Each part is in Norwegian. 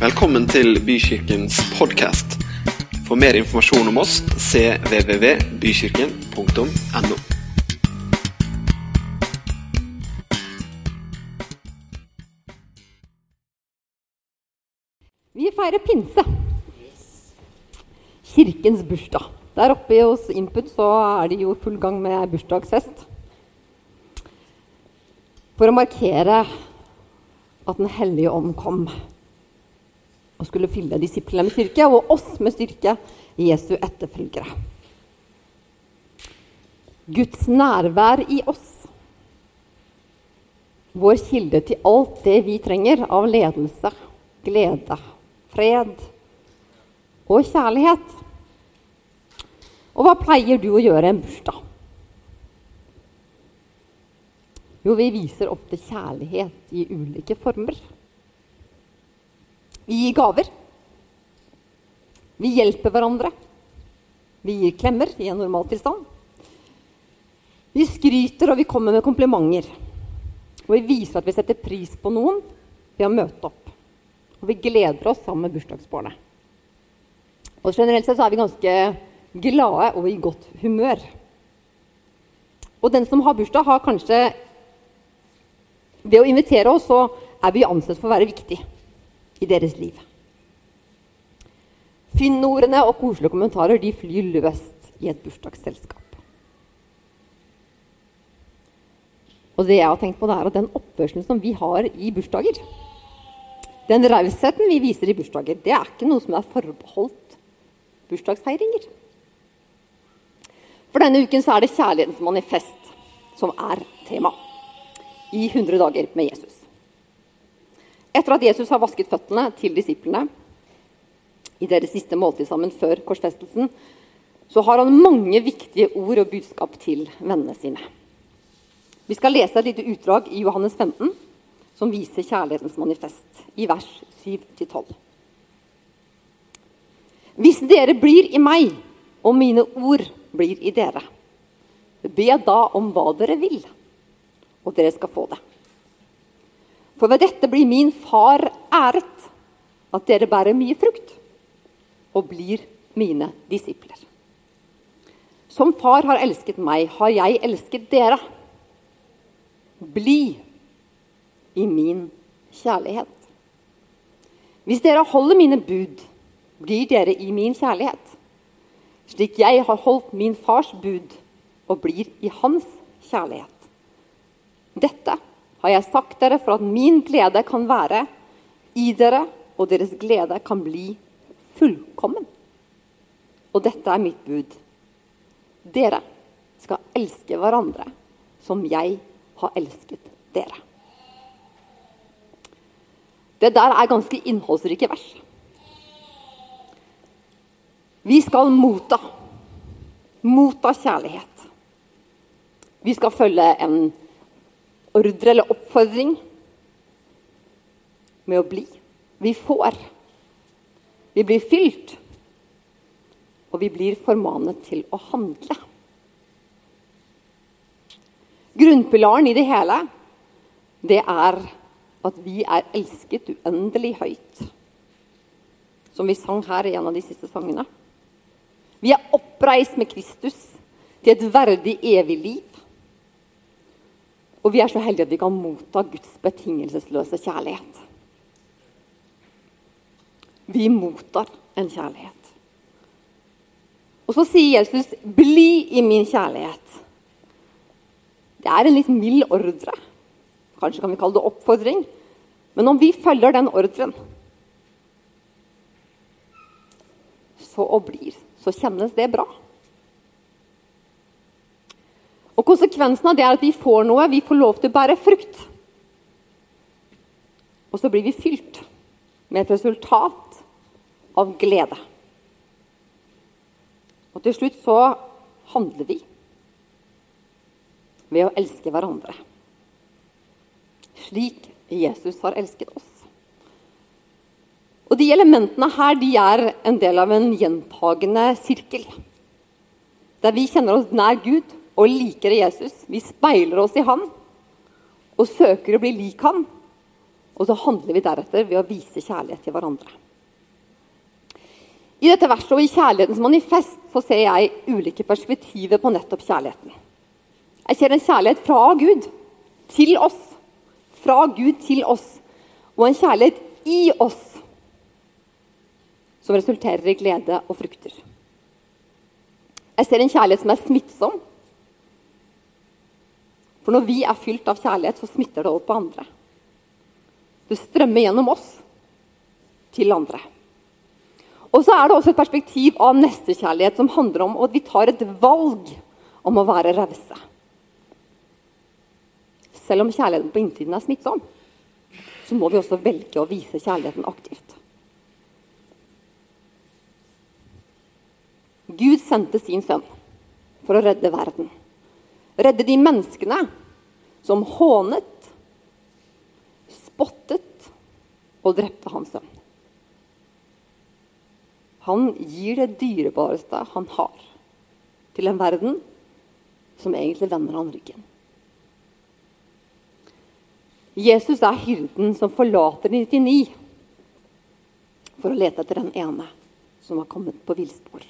Velkommen til Bykirkens podkast. For mer informasjon om oss cvvvbykirken.no. Vi feirer pinse. Kirkens bursdag. Der oppe hos Input så er de jo full gang med bursdagsfest. For å markere at Den hellige ånd kom og skulle fylle disiplene med styrke, og oss med styrke, Jesu etterfølgere. Guds nærvær i oss. Vår kilde til alt det vi trenger av ledelse, glede, fred og kjærlighet. Og hva pleier du å gjøre en bursdag? Jo, vi viser ofte kjærlighet i ulike former. Vi gir gaver. Vi hjelper hverandre. Vi gir klemmer i en normaltilstand. Vi skryter og vi kommer med komplimenter. Og vi viser at vi setter pris på noen ved å møte opp. Og vi gleder oss sammen med bursdagsbarnet. Og generelt sett så er vi ganske glade og i godt humør. Og den som har bursdag, har kanskje Ved å invitere oss, så er vi ansett for å være viktig i deres liv. Fyndordene og koselige kommentarer de flyr løst i et bursdagsselskap. Og det jeg har tenkt på, det er at den oppførselen som vi har i bursdager, den rausheten vi viser i bursdager, det er ikke noe som er forbeholdt bursdagsfeiringer. For denne uken så er det kjærlighetens manifest som er tema i 100 dager med Jesus. Etter at Jesus har vasket føttene til disiplene i deres siste måltid sammen før korsfestelsen, så har han mange viktige ord og budskap til vennene sine. Vi skal lese et lite utdrag i Johannes 15 som viser kjærlighetens manifest, i vers 7-12. Hvis dere blir i meg, og mine ord blir i dere, be da om hva dere vil, og dere skal få det. For ved dette blir min far æret, at dere bærer mye frukt og blir mine disipler. Som far har elsket meg, har jeg elsket dere. Bli i min kjærlighet. Hvis dere holder mine bud, blir dere i min kjærlighet, slik jeg har holdt min fars bud og blir i hans kjærlighet. Dette har jeg sagt dere for at min glede kan være i dere, og deres glede kan bli fullkommen. Og dette er mitt bud. Dere skal elske hverandre som jeg har elsket dere. Det der er ganske innholdsrike vers. Vi skal motta. Motta kjærlighet. Vi skal følge en ordre eller oppfordring med å bli. Vi får. Vi blir fylt. Og vi blir formanet til å handle. Grunnpilaren i det hele, det er at vi er elsket uendelig høyt. Som vi sang her i en av de siste sangene. Vi er oppreist med Kristus til et verdig evig liv. Og vi er så heldige at vi kan motta Guds betingelsesløse kjærlighet. Vi mottar en kjærlighet. Og så sier Jesus 'bli i min kjærlighet'. Det er en litt mild ordre. Kanskje kan vi kalle det oppfordring. Men om vi følger den ordren, så og blir, så kjennes det bra. Og Konsekvensen av det er at vi får noe, vi får lov til å bære frukt. Og så blir vi fylt med et resultat av glede. Og til slutt så handler vi ved å elske hverandre. Slik Jesus har elsket oss. Og De elementene her de er en del av en gjentagende sirkel. Der vi kjenner oss nær Gud og liker Jesus. Vi speiler oss i Han og søker å bli lik Han. Og så handler vi deretter ved å vise kjærlighet til hverandre. I dette verset og i kjærlighetens manifest så ser jeg ulike perspektiver på nettopp kjærligheten. Jeg ser en kjærlighet fra Gud til oss. Fra Gud til oss. Og en kjærlighet i oss som resulterer i glede og frukter. Jeg ser en kjærlighet som er smittsom. For når vi er fylt av kjærlighet, så smitter det over på andre. Det strømmer gjennom oss til andre. Og så er det også et perspektiv av nestekjærlighet som handler om at vi tar et valg om å være rause. Selv om kjærligheten på innsiden er smittsom, så må vi også velge å vise kjærligheten aktivt. Gud sendte sin sønn for å redde verden. Redde de menneskene som hånet, spottet og drepte hans sønn. Han gir det dyrebareste han har, til en verden som egentlig vender han ryggen. Jesus er hyrden som forlater 99 for å lete etter den ene som har kommet på villspor.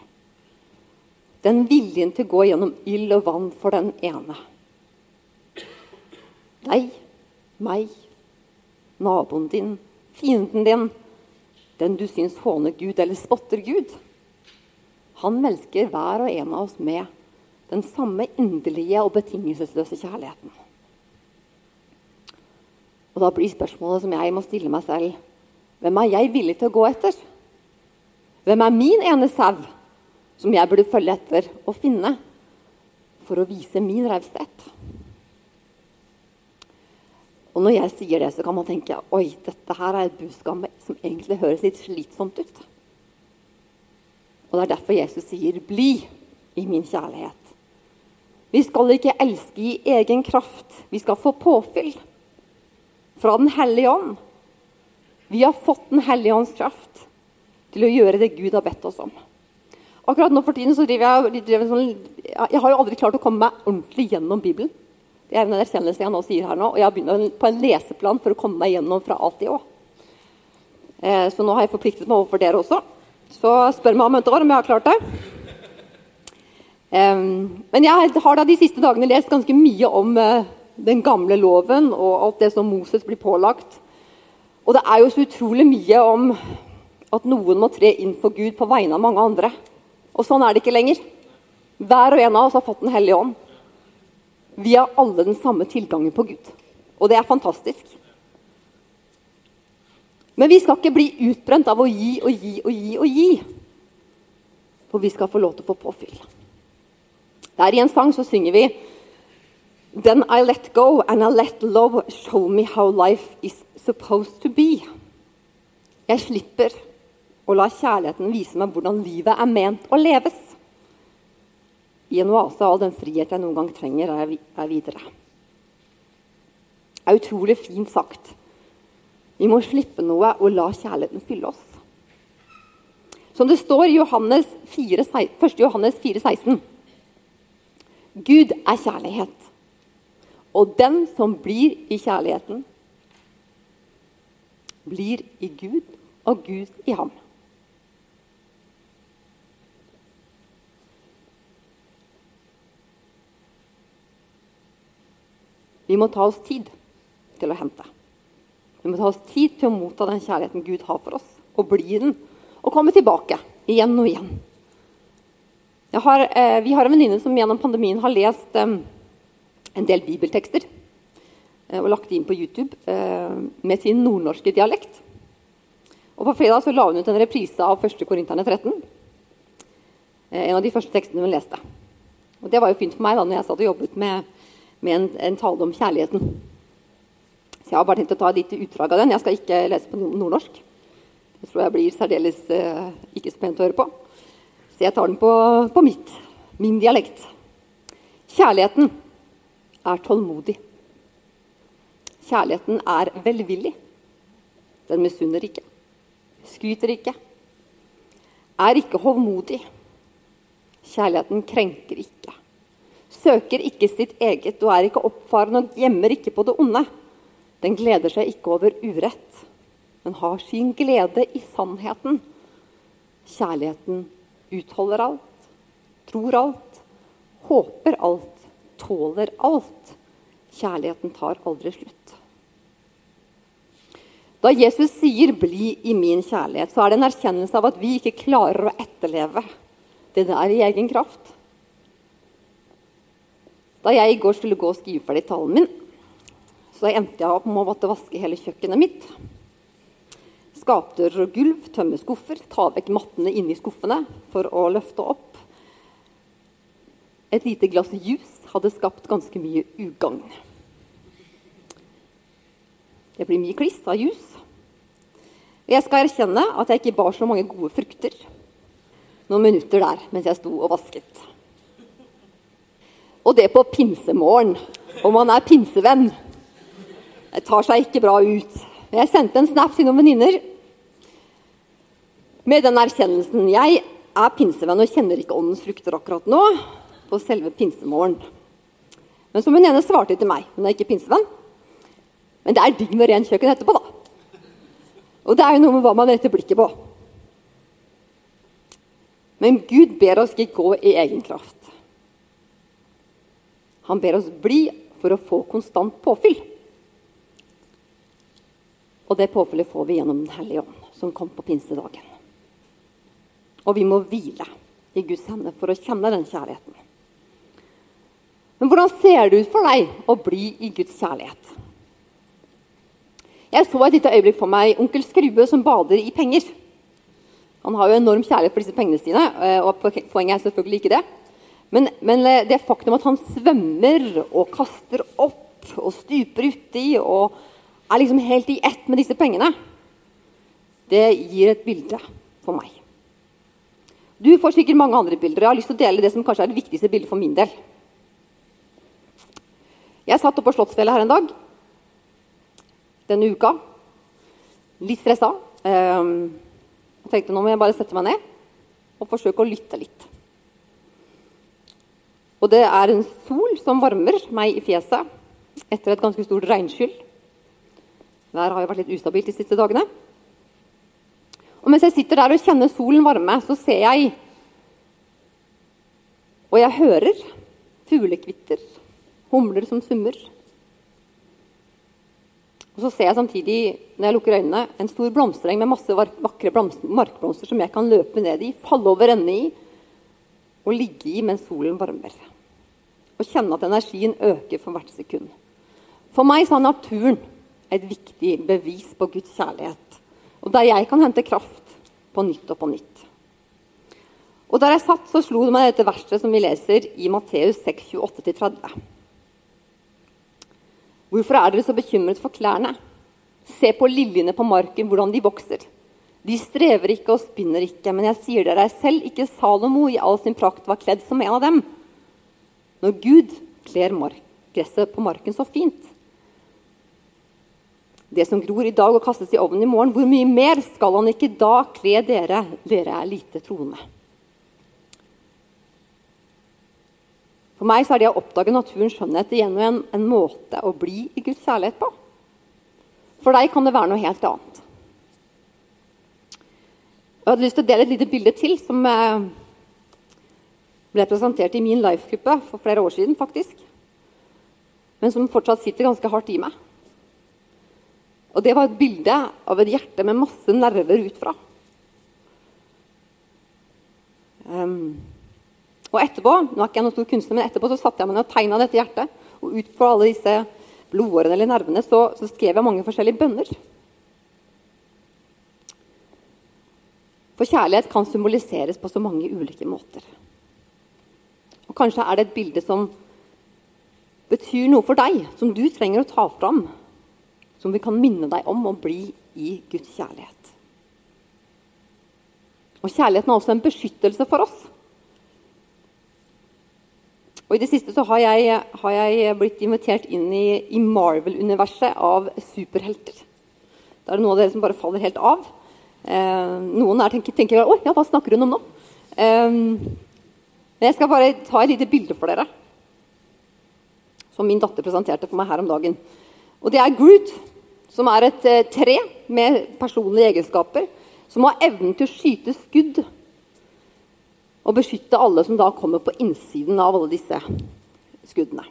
Den viljen til å gå gjennom ild og vann for den ene. Deg, meg, naboen din, fienden din, den du syns håner Gud eller spotter Gud. Han melsker hver og en av oss med den samme inderlige og betingelsesløse kjærligheten. Og Da blir spørsmålet som jeg må stille meg selv, hvem er jeg villig til å gå etter? Hvem er min ene sau som jeg burde følge etter og finne for å vise min raushet? Og når jeg sier det, så kan man tenke oi, dette her er et budskap som egentlig høres litt slitsomt ut. Og Det er derfor Jesus sier 'bli i min kjærlighet'. Vi skal ikke elske i egen kraft. Vi skal få påfyll fra Den hellige ånd. Vi har fått Den hellige ånds kraft til å gjøre det Gud har bedt oss om. Akkurat nå for tiden så driver jeg, driver sånn, jeg har jo aldri klart å komme meg ordentlig gjennom Bibelen. Det er en erkjennelse jeg nå sier her nå, og jeg har begynt på en leseplan for å komme meg gjennom fra A til Å. Eh, så nå har jeg forpliktet meg overfor dere også. Så spør meg om et år om jeg har klart det. men jeg har da de siste dagene lest ganske mye om uh, den gamle loven og alt det som Moses blir pålagt. Og det er jo så utrolig mye om at noen må tre inn for Gud på vegne av mange andre. Og sånn er det ikke lenger. Hver og en av oss har fått Den hellige ånd. Vi har alle den samme tilgangen på Gud. Og det er fantastisk. Men vi skal ikke bli utbrent av å gi og gi og gi og gi. For vi skal få lov til å få påfyll. Der i en sang så synger vi Then I let go and I let love show me how life is supposed to be. Jeg slipper å la kjærligheten vise meg hvordan livet er ment å leves. I en oase av all den frihet jeg noen gang trenger, er jeg videre. Det er utrolig fint sagt. Vi må slippe noe og la kjærligheten fylle oss. Som det står i Johannes 4, 1. Johannes 4, 16. Gud er kjærlighet. Og den som blir i kjærligheten, blir i Gud og Gud i ham. Vi må ta oss tid til å hente. Vi må ta oss tid til å motta den kjærligheten Gud har for oss, og bli den. Og komme tilbake igjen og igjen. Har, eh, vi har en venninne som gjennom pandemien har lest eh, en del bibeltekster eh, og lagt inn på YouTube eh, med sin nordnorske dialekt. Og På fredag så la hun ut en reprise av 1. Korinterne 13. Eh, en av de første tekstene hun leste. Og Det var jo fint for meg da når jeg satt og jobbet med med en, en, tale om kjærligheten. Så Jeg har bare tenkt å ta et lite utdrag av den. Jeg skal ikke lese på nordnorsk. Det tror jeg blir særdeles eh, ikke så pent å høre på. Så jeg tar den på, på mitt, min dialekt. Kjærligheten er tålmodig. Kjærligheten er velvillig. Den misunner ikke, skryter ikke, er ikke hovmodig. Kjærligheten krenker ikke søker ikke sitt eget og er ikke oppfarende og gjemmer ikke på det onde. Den gleder seg ikke over urett, men har sin glede i sannheten. Kjærligheten utholder alt, tror alt, håper alt, tåler alt. Kjærligheten tar aldri slutt. Da Jesus sier 'bli i min kjærlighet', så er det en erkjennelse av at vi ikke klarer å etterleve det der i egen kraft. Da jeg i går skulle gå og skrive ferdig talen min, så endte jeg opp med å måtte vaske hele kjøkkenet mitt. Skapdører og gulv, tømme skuffer, ta vekk mattene inni skuffene for å løfte opp. Et lite glass juice hadde skapt ganske mye ugagn. Det blir mye kliss av juice. Jeg skal erkjenne at jeg ikke bar så mange gode frukter noen minutter der mens jeg sto og vasket. Og det på pinsemorgen, og man er pinsevenn. Det tar seg ikke bra ut. Jeg sendte en snap til noen venninner med den erkjennelsen. Jeg er pinsevenn og kjenner ikke åndens frukter akkurat nå, på selve pinsemorgen. Men som hun ene svarte til meg, hun er ikke pinsevenn, men det er digg med rent kjøkken etterpå, da. Og det er jo noe med hva man retter blikket på. Men Gud ber oss ikke gå i egen kraft. Han ber oss bli for å få konstant påfyll. Og det påfyllet får vi gjennom Den hellige ånd, som kom på pinsedagen. Og vi må hvile i Guds hender for å kjenne den kjærligheten. Men hvordan ser det ut for deg å bli i Guds kjærlighet? Jeg så et lite øyeblikk for meg onkel Skrue som bader i penger. Han har jo enorm kjærlighet for disse pengene sine, eh, og poenget er selvfølgelig ikke det. Men, men eh, det faktum at han svømmer og kaster opp og stuper uti og er liksom helt i ett med disse pengene, det gir et bilde for meg. Du får sikkert mange andre bilder. og Jeg har lyst til å dele det som kanskje er det viktigste bildet for min del. Jeg satt oppe på Slottsfjellet her en dag denne uka. Litt stressa. Jeg og tenkte nå må jeg bare sette meg ned og forsøke å lytte litt. Og det er en sol som varmer meg i fjeset etter et ganske stort regnskyll. Været har jo vært litt ustabilt de siste dagene. Og mens jeg sitter der og kjenner solen varme, så ser jeg og jeg hører fuglekvitter, humler som summer. Og så ser jeg samtidig når jeg lukker øynene, en stor blomstereng med masse vakre markblomster som jeg kan løpe ned i, falle over ende i og ligge i mens solen varmer. Og kjenne at energien øker for hvert sekund. For meg så er naturen et viktig bevis på Guds kjærlighet. Og der jeg kan hente kraft på nytt og på nytt. Og Der jeg satt, så slo det meg dette verset som vi leser i Matteus 6, 28-30. Hvorfor er dere så bekymret for klærne? Se på liljene på marken, hvordan de vokser. De strever ikke og spinner ikke, men jeg sier dere selv ikke Salomo i all sin prakt var kledd som en av dem. Når Gud kler gresset på marken så fint, det som gror i dag og kastes i ovnen i morgen, hvor mye mer skal han ikke da kle dere? Dere er lite troende. For meg så er det å oppdage naturens skjønnhet igjen en, en måte å bli i Guds kjærlighet på. For deg kan det være noe helt annet. Jeg hadde lyst til å dele et lite bilde til som eh, ble presentert i min life-gruppe for flere år siden. faktisk. Men som fortsatt sitter ganske hardt i meg. Og Det var et bilde av et hjerte med masse nerver ut fra. Um, og etterpå nå er ikke jeg noen stor kunstner, men etterpå så satte jeg meg ned og tegna dette hjertet. Og ut fra alle disse blodårene eller nervene så, så skrev jeg mange forskjellige bønner. For kjærlighet kan symboliseres på så mange ulike måter. Og Kanskje er det et bilde som betyr noe for deg, som du trenger å ta fram. Som vi kan minne deg om å bli i Guds kjærlighet. Og Kjærligheten er også en beskyttelse for oss. Og I det siste så har jeg, har jeg blitt invitert inn i, i Marvel-universet av superhelter. Da er det noen av dere som bare faller helt av. Eh, noen her tenker, tenker Oi, ja, hva snakker hun om nå? Eh, men jeg skal bare ta et lite bilde for dere. Som min datter presenterte for meg her om dagen. Og det er Groot, som er et eh, tre med personlige egenskaper, som har evnen til å skyte skudd og beskytte alle som da kommer på innsiden av alle disse skuddene.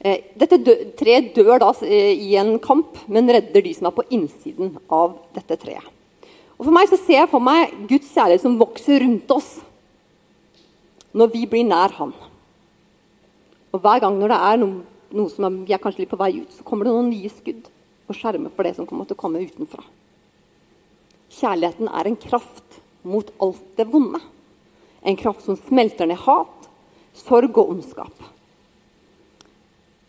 Eh, dette treet dør da eh, i en kamp, men redder de som er på innsiden av dette treet. Og For meg så ser jeg for meg Guds kjærlighet som vokser rundt oss når vi blir nær Han. Og Hver gang når det er noe, noe som er, vi er kanskje litt på vei ut, så kommer det noen nye skudd og skjermer for det som kommer til å komme utenfra. Kjærligheten er en kraft mot alt det vonde. En kraft som smelter ned hat, sorg og ondskap.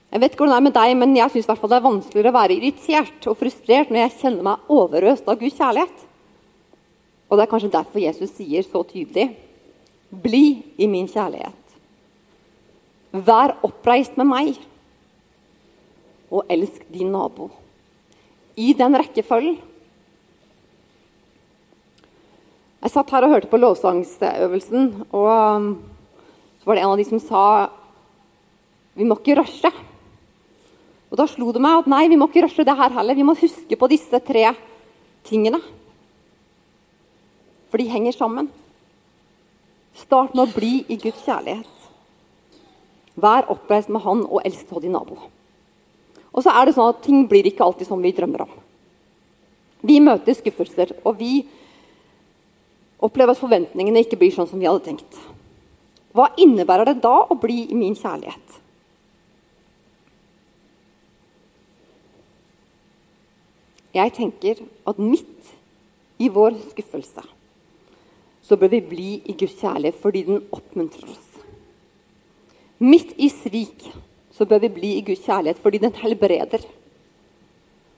Jeg vet ikke hvordan det er med deg, men jeg synes det er vanskeligere å være irritert og frustrert når jeg kjenner meg overøst av Guds kjærlighet. Og det er kanskje derfor Jesus sier så tydelig Bli i min kjærlighet. Vær oppreist med meg, og elsk din nabo. I den rekkefølgen. Jeg satt her og hørte på lovsangsøvelsen, og um, så var det en av de som sa vi må ikke rushe. Og Da slo det meg at nei, vi må ikke rushe det her heller. Vi må huske på disse tre tingene. For de henger sammen. Start med å bli i Guds kjærlighet. Vær oppreist med Han og elsk din nabo. Og så er det sånn at Ting blir ikke alltid som vi drømmer om. Vi møter skuffelser, og vi opplever at forventningene ikke blir sånn som vi hadde tenkt. Hva innebærer det da å bli i min kjærlighet? Jeg tenker at midt i vår skuffelse så bør vi bli i Guds kjærlighet fordi den oppmuntrer oss. Midt i svik så bør vi bli i Guds kjærlighet fordi den helbreder.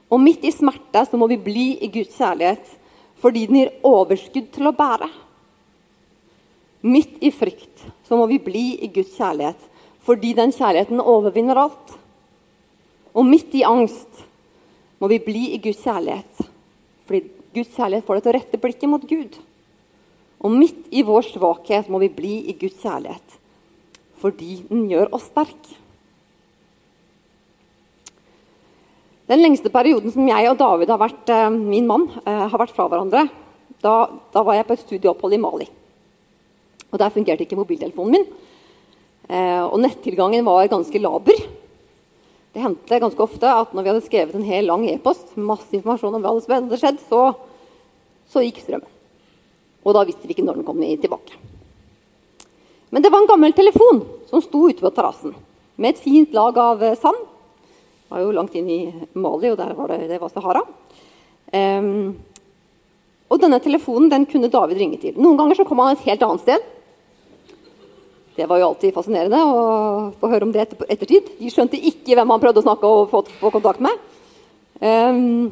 Og midt i smerte så må vi bli i Guds kjærlighet fordi den gir overskudd til å bære. Midt i frykt så må vi bli i Guds kjærlighet fordi den kjærligheten overvinner alt. Og midt i angst må vi bli i Guds kjærlighet fordi Guds kjærlighet får deg til å rette blikket mot Gud. Og midt i vår svakhet må vi bli i Guds kjærlighet, fordi den gjør oss sterk. Den lengste perioden som jeg og David har vært eh, min mann, eh, har vært fra hverandre, da, da, var jeg på et studieopphold i Mali. Og Der fungerte ikke mobiltelefonen min. Eh, og nettilgangen var ganske laber. Det hendte ganske ofte at når vi hadde skrevet en hel lang e-post masse informasjon om hva som hadde skjedd, så, så gikk strømmen. Og da visste vi ikke når den kom tilbake. Men det var en gammel telefon som sto ute på terrassen med et fint lag av eh, sand. Det var jo langt inn i Mali, og der var det, det var Sahara. Um, og denne telefonen den kunne David ringe til. Noen ganger så kom han et helt annet sted. Det var jo alltid fascinerende å få høre om det etter, ettertid. De skjønte ikke hvem han prøvde å snakke og få, få kontakt med. Um,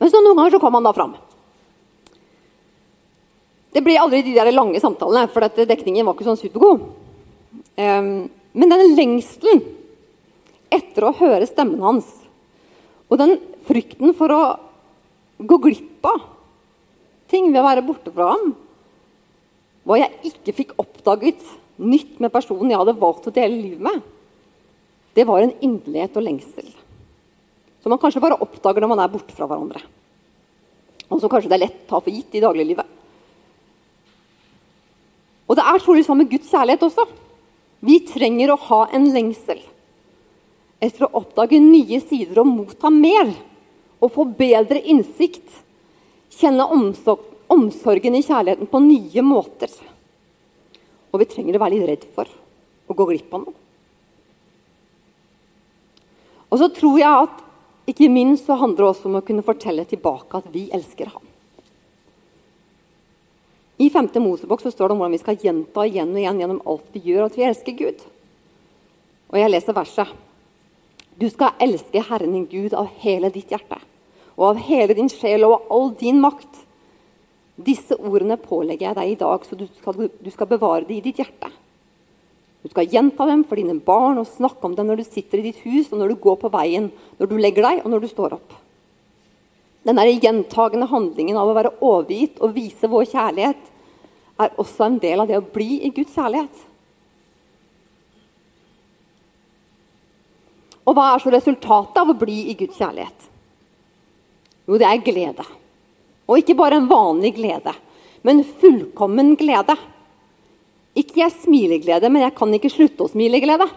men så noen ganger så kom han da fram. Det ble aldri de der lange samtalene, for dekningen var ikke sånn supergod. Um, men den lengselen etter å høre stemmen hans, og den frykten for å gå glipp av ting ved å være borte fra ham, hva jeg ikke fikk oppdaget nytt med personen jeg hadde valgt å dele livet med, det var en inderlighet og lengsel. Som man kanskje bare oppdager når man er borte fra hverandre. Og som kanskje det er lett å ta for gitt i dagliglivet. Og det er trolig sånn med Guds kjærlighet også. Vi trenger å ha en lengsel etter å oppdage nye sider og motta mer. Og få bedre innsikt. Kjenne omsorgen i kjærligheten på nye måter. Og vi trenger å være litt redd for å gå glipp av noe. Og så tror jeg at ikke minst så handler det også om å kunne fortelle tilbake at vi elsker ham. I 5. Mosebok så står det om hvordan vi skal gjenta igjen og igjen gjennom alt vi gjør, at vi elsker Gud. Og jeg leser verset. Du skal elske Herren din Gud av hele ditt hjerte og av hele din sjel og av all din makt. Disse ordene pålegger jeg deg i dag, så du skal, du skal bevare dem i ditt hjerte. Du skal gjenta dem for dine barn og snakke om dem når du sitter i ditt hus, og når du går på veien, når du legger deg, og når du står opp. Den gjentagende handlingen av å være overgitt og vise vår kjærlighet er også en del av det å bli i Guds kjærlighet. Og hva er så resultatet av å bli i Guds kjærlighet? Jo, det er glede. Og ikke bare en vanlig glede, men fullkommen glede. Ikke jeg smileglede, men jeg kan ikke slutte å smile glede.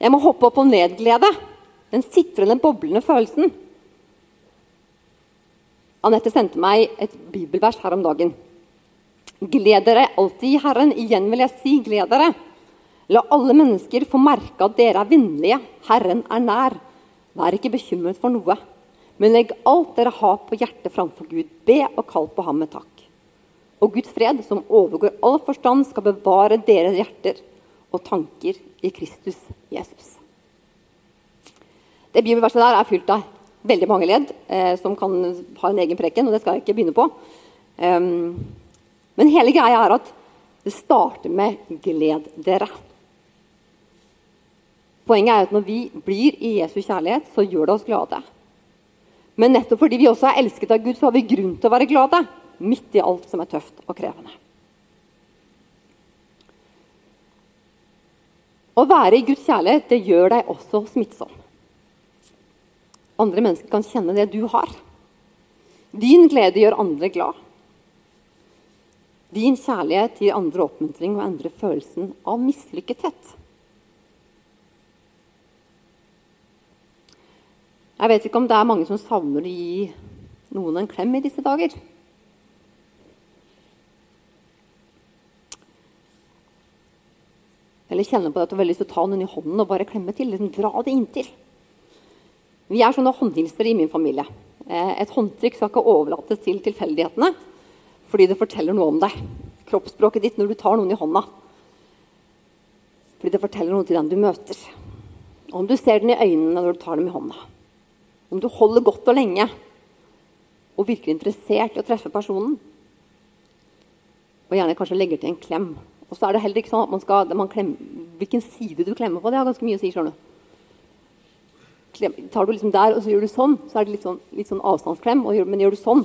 Jeg må hoppe opp og ned-glede. Den sitrende, boblende følelsen. Anette sendte meg et bibelvers her om dagen. Gled dere alltid i Herren. Igjen vil jeg si, gled dere. La alle mennesker få merke at dere er vennlige. Herren er nær. Vær ikke bekymret for noe, men legg alt dere har på hjertet framfor Gud. Be og kall på ham med takk. Og Guds fred, som overgår all forstand, skal bevare deres hjerter og tanker i Kristus Jesus. Det bibelverset der er fylt av veldig mange ledd eh, som kan ha en egen preken, og det skal jeg ikke begynne på. Um, men hele greia er at det starter med 'gled dere'. Poenget er at når vi blir i Jesu kjærlighet, så gjør det oss glade. Men nettopp fordi vi også er elsket av Gud, så har vi grunn til å være glade midt i alt som er tøft og krevende. Å være i Guds kjærlighet det gjør deg også smittsom. Andre mennesker kan kjenne det du har. Din glede gjør andre glad. Din kjærlighet gir andre oppmuntring og endrer følelsen av mislykkethet. Jeg vet ikke om det er mange som savner å gi noen en klem i disse dager. Eller kjenner på at du har lyst til å ta noen i hånden og bare klemme til. Liksom dra det inntil. Vi er sånne håndhilsere i min familie. Eh, et håndtrykk skal ikke overlates til tilfeldighetene fordi det forteller noe om deg. Kroppsspråket ditt når du tar noen i hånda. Fordi det forteller noe til den du møter. Om du ser den i øynene når du tar dem i hånda. Om du holder godt og lenge og virker interessert i å treffe personen. Og gjerne kanskje legger til en klem. Og så er det heller ikke sånn at man skal, man klemmer, Hvilken side du klemmer på, det har ganske mye å si. skjønner tar du liksom der, og så gjør du sånn, så er det litt sånn, litt sånn avstandsklem. Og, men gjør du sånn,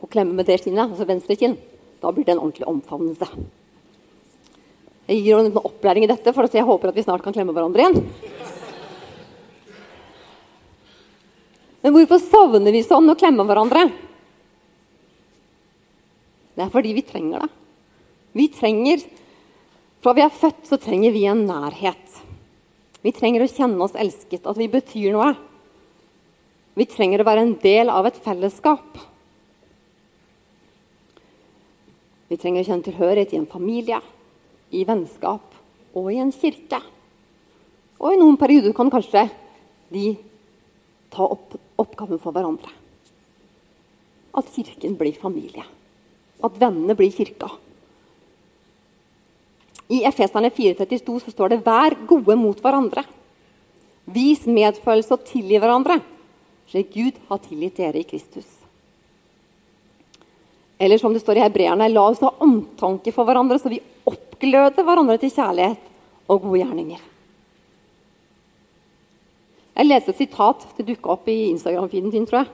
og klemme med det kinnet, altså venstre kinn, da blir det en ordentlig omfavnelse. Jeg gir en opplæring i dette, for jeg håper at vi snart kan klemme hverandre igjen. Men hvorfor savner vi sånn å klemme hverandre? Det er fordi vi trenger det. Vi trenger Fra vi er født, så trenger vi en nærhet. Vi trenger å kjenne oss elsket, at vi betyr noe. Vi trenger å være en del av et fellesskap. Vi trenger å kjenne tilhørighet i en familie, i vennskap og i en kirke. Og i noen perioder kan kanskje de ta opp oppgaven for hverandre. At kirken blir familie. At vennene blir kirka. I Efeserne 432 så står det 'vær gode mot hverandre'. Vis medfølelse og tilgi hverandre, slik Gud har tilgitt dere i Kristus. Eller som det står i Hebreerne, la oss ha omtanke for hverandre, så vi oppgløder hverandre til kjærlighet og gode gjerninger. Jeg leste et sitat det dukka opp i Instagram-feeden din. tror jeg.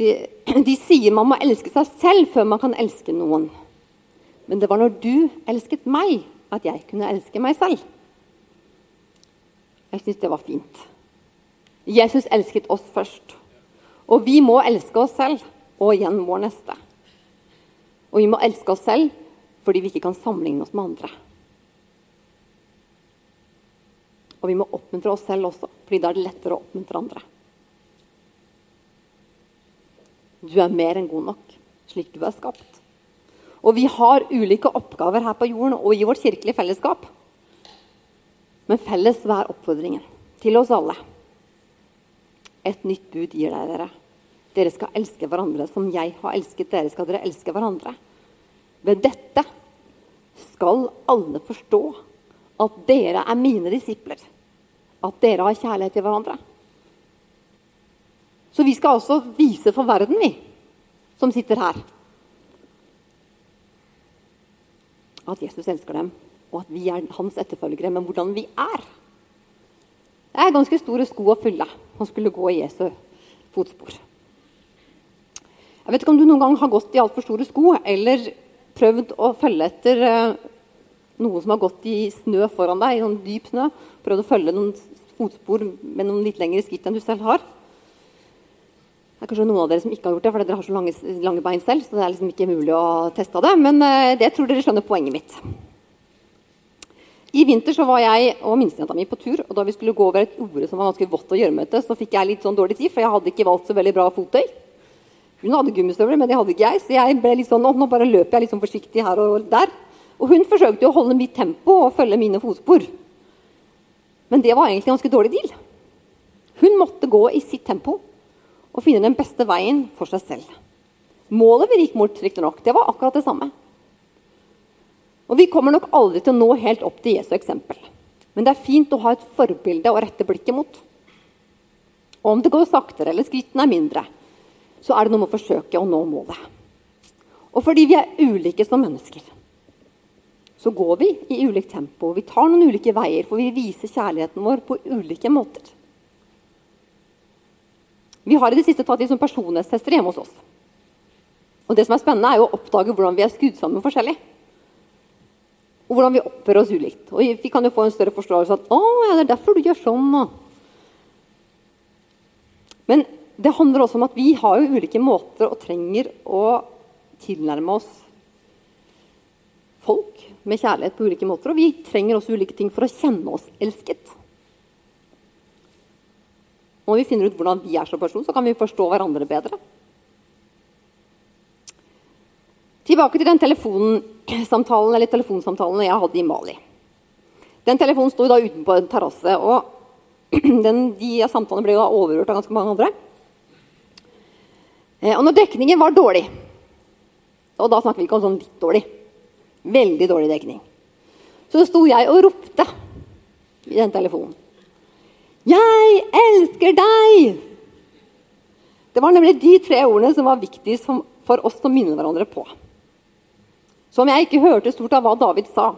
De, de sier man må elske seg selv før man kan elske noen. Men det var når du elsket meg, at jeg kunne elske meg selv. Jeg syns det var fint. Jesus elsket oss først. Og vi må elske oss selv og igjen vår neste. Og vi må elske oss selv fordi vi ikke kan sammenligne oss med andre. Og vi må oppmuntre oss selv også, fordi da er det lettere å oppmuntre andre. Du er mer enn god nok slik du er skapt. Og vi har ulike oppgaver her på jorden og i vårt kirkelige fellesskap. Men felles hver oppfordringen til oss alle. Et nytt bud gir deg dere. Dere skal elske hverandre som jeg har elsket dere. skal dere elske hverandre. Ved dette skal alle forstå at dere er mine disipler. At dere har kjærlighet til hverandre. Så vi skal også vise for verden, vi som sitter her, at Jesus elsker dem, og at vi er hans etterfølgere. Men hvordan vi er Det er ganske store sko å fylle. Han skulle gå i Jesu fotspor. Jeg vet ikke om du noen gang har gått i altfor store sko, eller prøvd å følge etter uh, noen som har gått i snø foran deg, i sånn dyp snø. Prøvd å følge noen fotspor med noen litt lengre skritt enn du selv har. Det er kanskje noen av dere som ikke har gjort det, fordi dere har så lange, lange bein selv. så det er liksom ikke mulig å teste det, Men uh, det tror dere skjønner poenget mitt. I vinter så var jeg og minstejenta mi på tur, og da vi skulle gå over et jorde som var ganske vått og gjørmete, så fikk jeg litt sånn dårlig tid, for jeg hadde ikke valgt så veldig bra fottøy. Hun hadde gummistøvler, men det hadde ikke jeg, så jeg ble litt sånn, nå bare løper jeg litt sånn forsiktig her og der. Og hun forsøkte å holde mitt tempo og følge mine fotspor. Men det var egentlig en ganske dårlig deal. Hun måtte gå i sitt tempo og finne den beste veien for seg selv. Målet vi gikk mot, riktignok, det var akkurat det samme. Og Vi kommer nok aldri til å nå helt opp til Jesu eksempel. Men det er fint å ha et forbilde å rette blikket mot. Og om det går saktere eller skrittene er mindre, så er det noe med å forsøke å nå målet. Og fordi vi er ulike som mennesker, så går vi i ulikt tempo. Vi tar noen ulike veier, for vi viser kjærligheten vår på ulike måter. Vi har i det siste tatt liksom personlighetstester hjemme hos oss. Og det som er spennende, er jo å oppdage hvordan vi er skrudd sammen forskjellig og hvordan vi oppfører oss ulikt. Og Vi kan jo få en større forståelse at å, ja, det er derfor du gjør sånn. Men det handler også om at vi har jo ulike måter og trenger å tilnærme oss folk med kjærlighet på ulike måter. Og vi trenger også ulike ting for å kjenne oss elsket. Når vi finner ut hvordan vi er som person, så kan vi forstå hverandre bedre. Tilbake til den telefonsamtalen eller telefonsamtalen jeg hadde i Mali. Den telefonen sto utenpå en terrasse, og den, de samtalene ble da overhørt av ganske mange andre. Eh, og når dekningen var dårlig, og da snakker vi ikke om sånn litt dårlig, veldig dårlig dekning, så sto jeg og ropte i den telefonen. 'Jeg elsker deg!' Det var nemlig de tre ordene som var viktigst for oss som minner hverandre på. Så om jeg ikke hørte stort av hva David sa,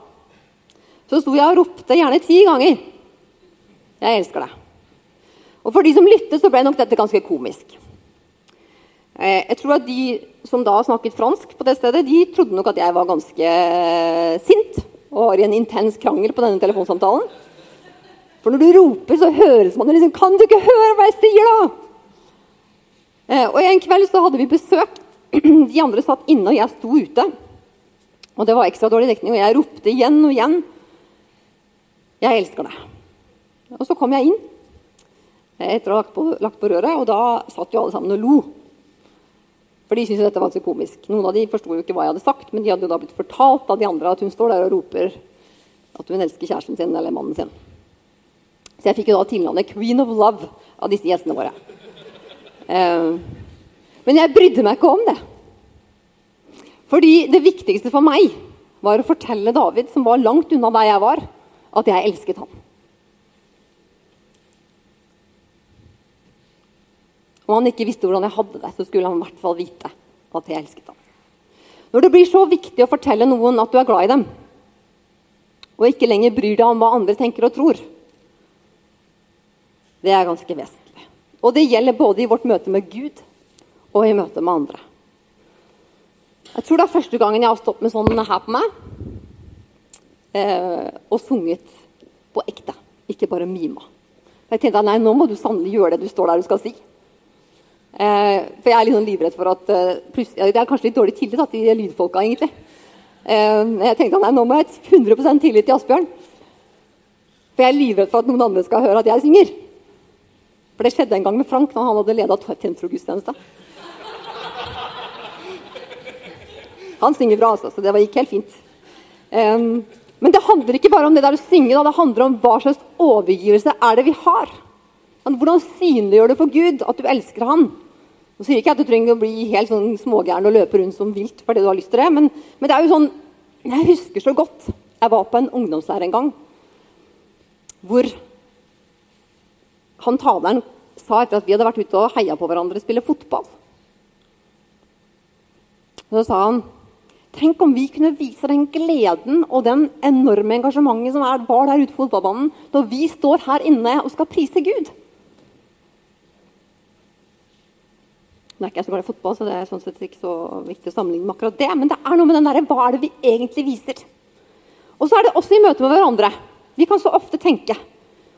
så sto jeg og ropte gjerne ti ganger 'Jeg elsker deg'. Og For de som lyttet, så ble nok dette ganske komisk. Eh, jeg tror at De som da snakket fransk på det stedet, de trodde nok at jeg var ganske eh, sint og var i en intens krangel på denne telefonsamtalen. For når du roper, så høres man liksom 'Kan du ikke høre hva jeg sier, da?' Eh, og En kveld så hadde vi besøk. De andre satt inne, og jeg sto ute. Og det var ekstra dårlig dekning, og jeg ropte igjen og igjen 'Jeg elsker deg'. Og så kom jeg inn etter å ha lagt på, lagt på røret, og da satt jo alle sammen og lo. For de syntes dette var så komisk. Noen av de forsto jo ikke hva jeg hadde sagt, men de hadde jo da blitt fortalt av de andre at hun står der og roper at hun elsker kjæresten sin eller mannen sin. Så jeg fikk jo da tilnavnet 'Queen of Love' av disse gjestene våre. Eh, men jeg brydde meg ikke om det. Fordi det viktigste for meg var å fortelle David, som var langt unna der jeg var, at jeg elsket ham. Om han ikke visste hvordan jeg hadde det, så skulle han i hvert fall vite at jeg elsket ham. Når det blir så viktig å fortelle noen at du er glad i dem, og ikke lenger bryr deg om hva andre tenker og tror, det er ganske vesentlig. Og det gjelder både i vårt møte med Gud og i møte med andre. Jeg tror det er første gangen jeg har stått med sånn her på meg eh, og sunget på ekte, ikke bare mima. Jeg tenkte nei, nå må du sannelig gjøre det du står der du skal si. Eh, for jeg er litt sånn livredd for at eh, Det er kanskje litt dårlig tillit da, til lydfolka, egentlig. Eh, jeg tenkte nei, nå må jeg ha 100 tillit til Asbjørn. For jeg er livredd for at noen andre skal høre at jeg synger. For det skjedde en gang med Frank når han hadde leda tentrogudstjeneste. Han synger bra, altså, så det gikk helt fint. Men det handler ikke bare om det der å synge, da. det handler om hva slags overgivelse er det vi har. Hvordan synliggjør du for Gud at du elsker Han? Nå sier ikke at du trenger å bli helt sånn smågæren og løpe rundt som vilt fordi du har lyst til det, men, men, det er jo sånn Jeg husker så godt Jeg var på en ungdomsleir en gang hvor han taleren sa etter at vi hadde vært ute og heia på hverandre og spille fotball. Så sa han Tenk om vi kunne vise den gleden og den enorme engasjementet som er, var der ute på fotballbanen når vi står her inne og skal prise Gud. Nå er ikke jeg så glad i fotball, så det er sånn sett ikke så viktig å sammenligne med akkurat det. Men det er noe med den der, hva er det vi egentlig viser? Og så er det også i møte med hverandre. Vi kan så ofte tenke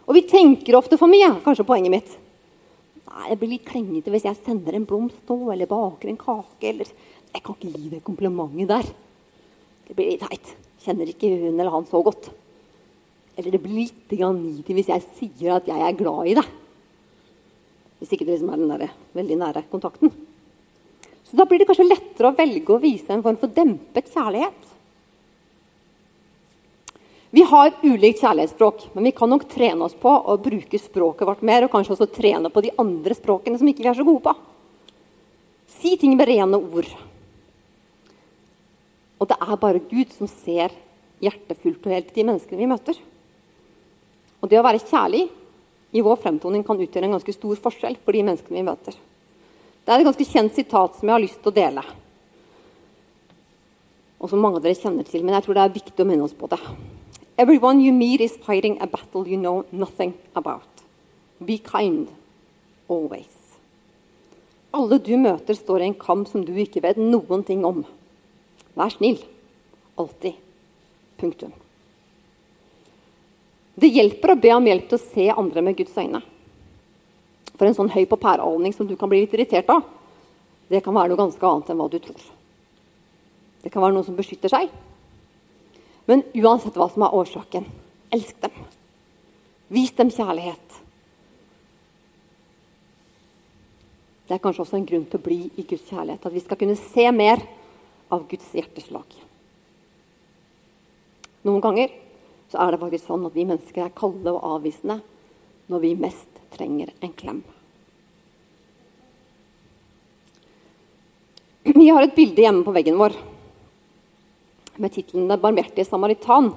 Og vi tenker ofte for mye, kanskje poenget mitt. Nei, Det blir litt klengete hvis jeg sender en blomst nå, eller baker en kake. eller Jeg kan ikke gi det komplimentet der. Det blir litt teit. Kjenner ikke hun eller han så godt. Eller det blir litt nidig hvis jeg sier at jeg er glad i deg. Hvis ikke det liksom er den der veldig nære kontakten. Så da blir det kanskje lettere å velge å vise en form for dempet kjærlighet. Vi har ulikt kjærlighetsspråk, men vi kan nok trene oss på å bruke språket vårt mer, og kanskje også trene på de andre språkene som ikke vi er så gode på. Si ting med rene ord. Og det er bare Gud som ser hjertefullt og helt de menneskene vi møter. Og det å være kjærlig i vår fremtoning kan utgjøre en ganske stor forskjell for de menneskene vi møter. Det er et ganske kjent sitat som jeg har lyst til å dele. Og som mange av dere kjenner til, men jeg tror det er viktig å minne oss på det. Everyone you meet is fighting a battle you know nothing about. Be kind. Always. Alle du møter, står i en kamp som du ikke vet noen ting om. Vær snill. Alltid. Punktum. Det hjelper å be om hjelp til å se andre med Guds øyne. For en sånn høy på pæreholdning som du kan bli litt irritert av, det kan være noe ganske annet enn hva du tror. Det kan være noen som beskytter seg, men uansett hva som er årsaken, elsk dem. Vis dem kjærlighet. Det er kanskje også en grunn til å bli i Guds kjærlighet. At vi skal kunne se mer av Guds hjerteslag. Noen ganger så er det faktisk sånn at vi mennesker er kalde og avvisende når vi mest trenger en klem. Vi har et bilde hjemme på veggen vår med tittelen 'Den barmhjertige samaritan',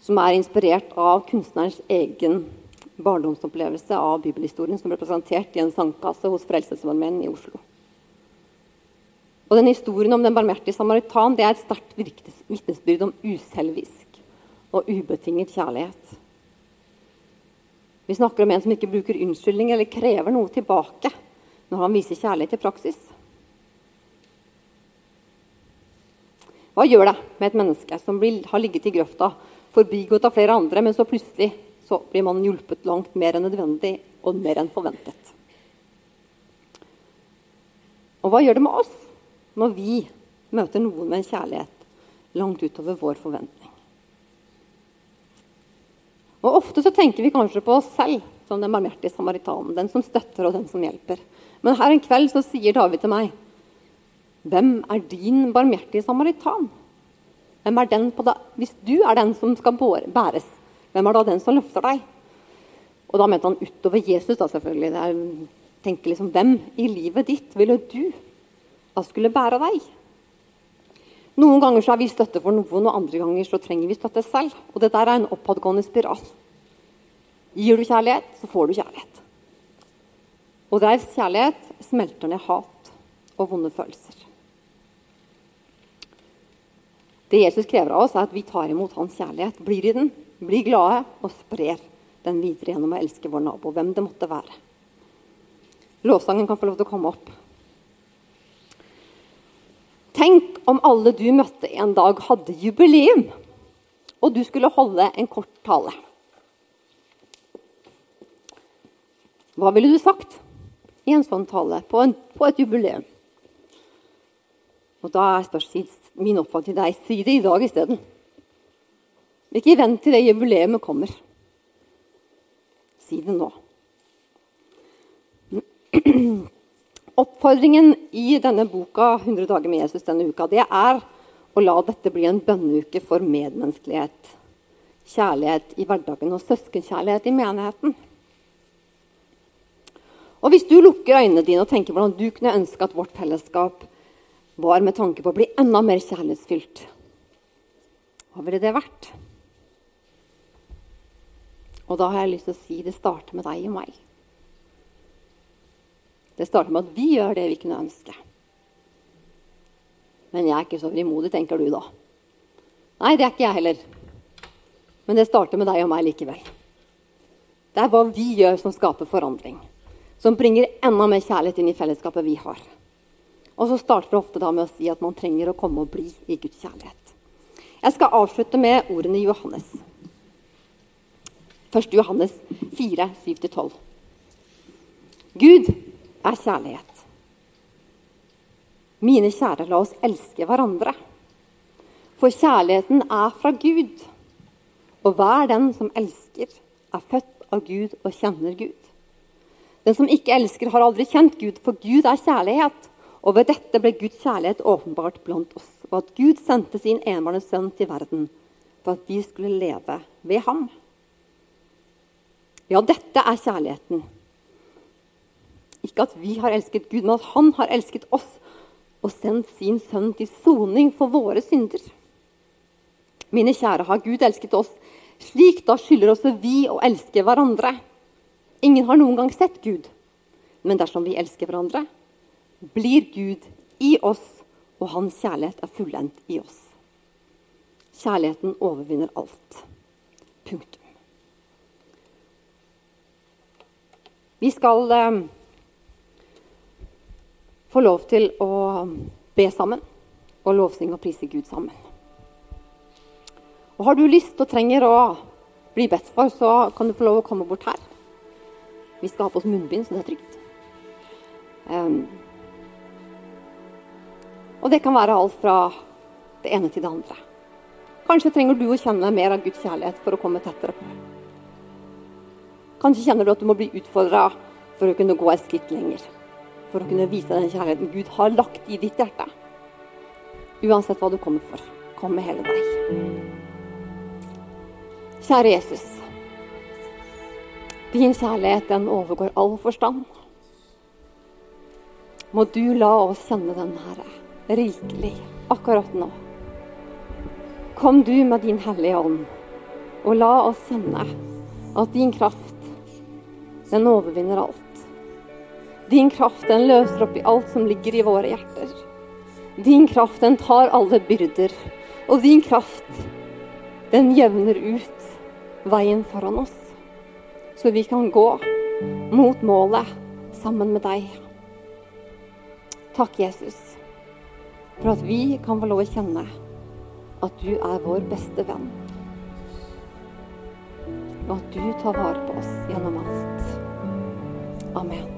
som er inspirert av kunstnerens egen barndomsopplevelse av bibelhistorien som ble presentert i en sandkasse hos Frelsesarmeen i Oslo. Og den Historien om den barmhjertige samaritan det er et sterkt vitnesbyrd om uselvisk og ubetinget kjærlighet. Vi snakker om en som ikke bruker unnskyldning eller krever noe tilbake når han viser kjærlighet i praksis. Hva gjør det med et menneske som blir, har ligget i grøfta, forbigått av flere andre, men så plutselig så blir man hjulpet langt mer enn nødvendig og mer enn forventet? Og hva gjør det med oss når vi møter noen med en kjærlighet langt utover vår forventning? Og Ofte så tenker vi kanskje på oss selv som den barmhjertige samaritanen, den som støtter og den som hjelper. Men her en kveld så sier David til meg hvem er din barmhjertige samaritan? Hvem er den på da? Hvis du er den som skal bæres, hvem er da den som løfter deg? Og da mente han utover Jesus, da selvfølgelig. Jeg tenker liksom, Hvem i livet ditt ville du da skulle bære deg? Noen ganger så er vi støtte for noen, og andre ganger så trenger vi støtte selv. Og det der er en oppadgående spiral. Gir du kjærlighet, så får du kjærlighet. Og deres kjærlighet smelter ned hat og vonde følelser. Det Jesus krever av oss, er at vi tar imot hans kjærlighet, blir i den, blir glade og sprer den videre gjennom å elske vår nabo, hvem det måtte være. Lovsangen kan få lov til å komme opp. Tenk om alle du møtte en dag, hadde jubileum, og du skulle holde en kort tale. Hva ville du sagt i en sånn tale på, en, på et jubileum? Og da er min oppfatning til deg si det i dag isteden. Ikke vent til det jubileet kommer. Si det nå. Oppfordringen i denne boka 100 dager med Jesus denne uka, det er å la dette bli en bønneuke for medmenneskelighet, kjærlighet i hverdagen og søskenkjærlighet i menigheten. Og Hvis du lukker øynene dine og tenker hvordan du kunne ønske at vårt fellesskap var med tanke på å bli enda mer kjærlighetsfylt. Hva ville det vært? Og da har jeg lyst til å si det starter med deg og meg. Det starter med at vi gjør det vi kunne ønske. Men jeg er ikke så frimodig, tenker du da. Nei, det er ikke jeg heller. Men det starter med deg og meg likevel. Det er hva vi gjør som skaper forandring. Som bringer enda mer kjærlighet inn i fellesskapet vi har. Og så starter det ofte da med å si at man trenger å komme og bli i Guds kjærlighet. Jeg skal avslutte med ordene Johannes. 1. Johannes 4, 7-12. Gud er kjærlighet. Mine kjære, la oss elske hverandre. For kjærligheten er fra Gud. Og hver den som elsker, er født av Gud og kjenner Gud. Den som ikke elsker, har aldri kjent Gud, for Gud er kjærlighet. Og ved dette ble Guds kjærlighet åpenbart blant oss, og at Gud sendte sin enbårne sønn til verden for at vi skulle leve ved ham. Ja, dette er kjærligheten. Ikke at vi har elsket Gud, men at Han har elsket oss og sendt sin sønn til soning for våre synder. Mine kjære, har Gud elsket oss slik, da skylder også vi å elske hverandre. Ingen har noen gang sett Gud, men dersom vi elsker hverandre, blir Gud i oss, og hans kjærlighet er fullendt i oss. Kjærligheten overvinner alt. Punktum. Vi skal eh, få lov til å be sammen og lovsynge og prise Gud sammen. Og Har du lyst og trenger å bli bedt for, så kan du få lov å komme bort her. Vi skal ha på oss munnbind, så det er trygt. Um, og det kan være alt fra det ene til det andre. Kanskje trenger du å kjenne mer av Guds kjærlighet for å komme tettere på. Kanskje kjenner du at du må bli utfordra for å kunne gå et skritt lenger for å kunne vise den kjærligheten Gud har lagt i ditt hjerte. Uansett hva du kommer for. Kom med hele deg. Kjære Jesus. Din kjærlighet, den overgår all forstand. Må du la oss kjenne den, Herre, rikelig akkurat nå. Kom du med din Hellige Ånd, og la oss kjenne at din kraft, den overvinner alt. Din kraft den løser opp i alt som ligger i våre hjerter. Din kraft den tar alle byrder. Og din kraft den jevner ut veien foran oss. Så vi kan gå mot målet sammen med deg. Takk, Jesus, for at vi kan få lov å kjenne at du er vår beste venn. Og at du tar vare på oss gjennom alt. Amen.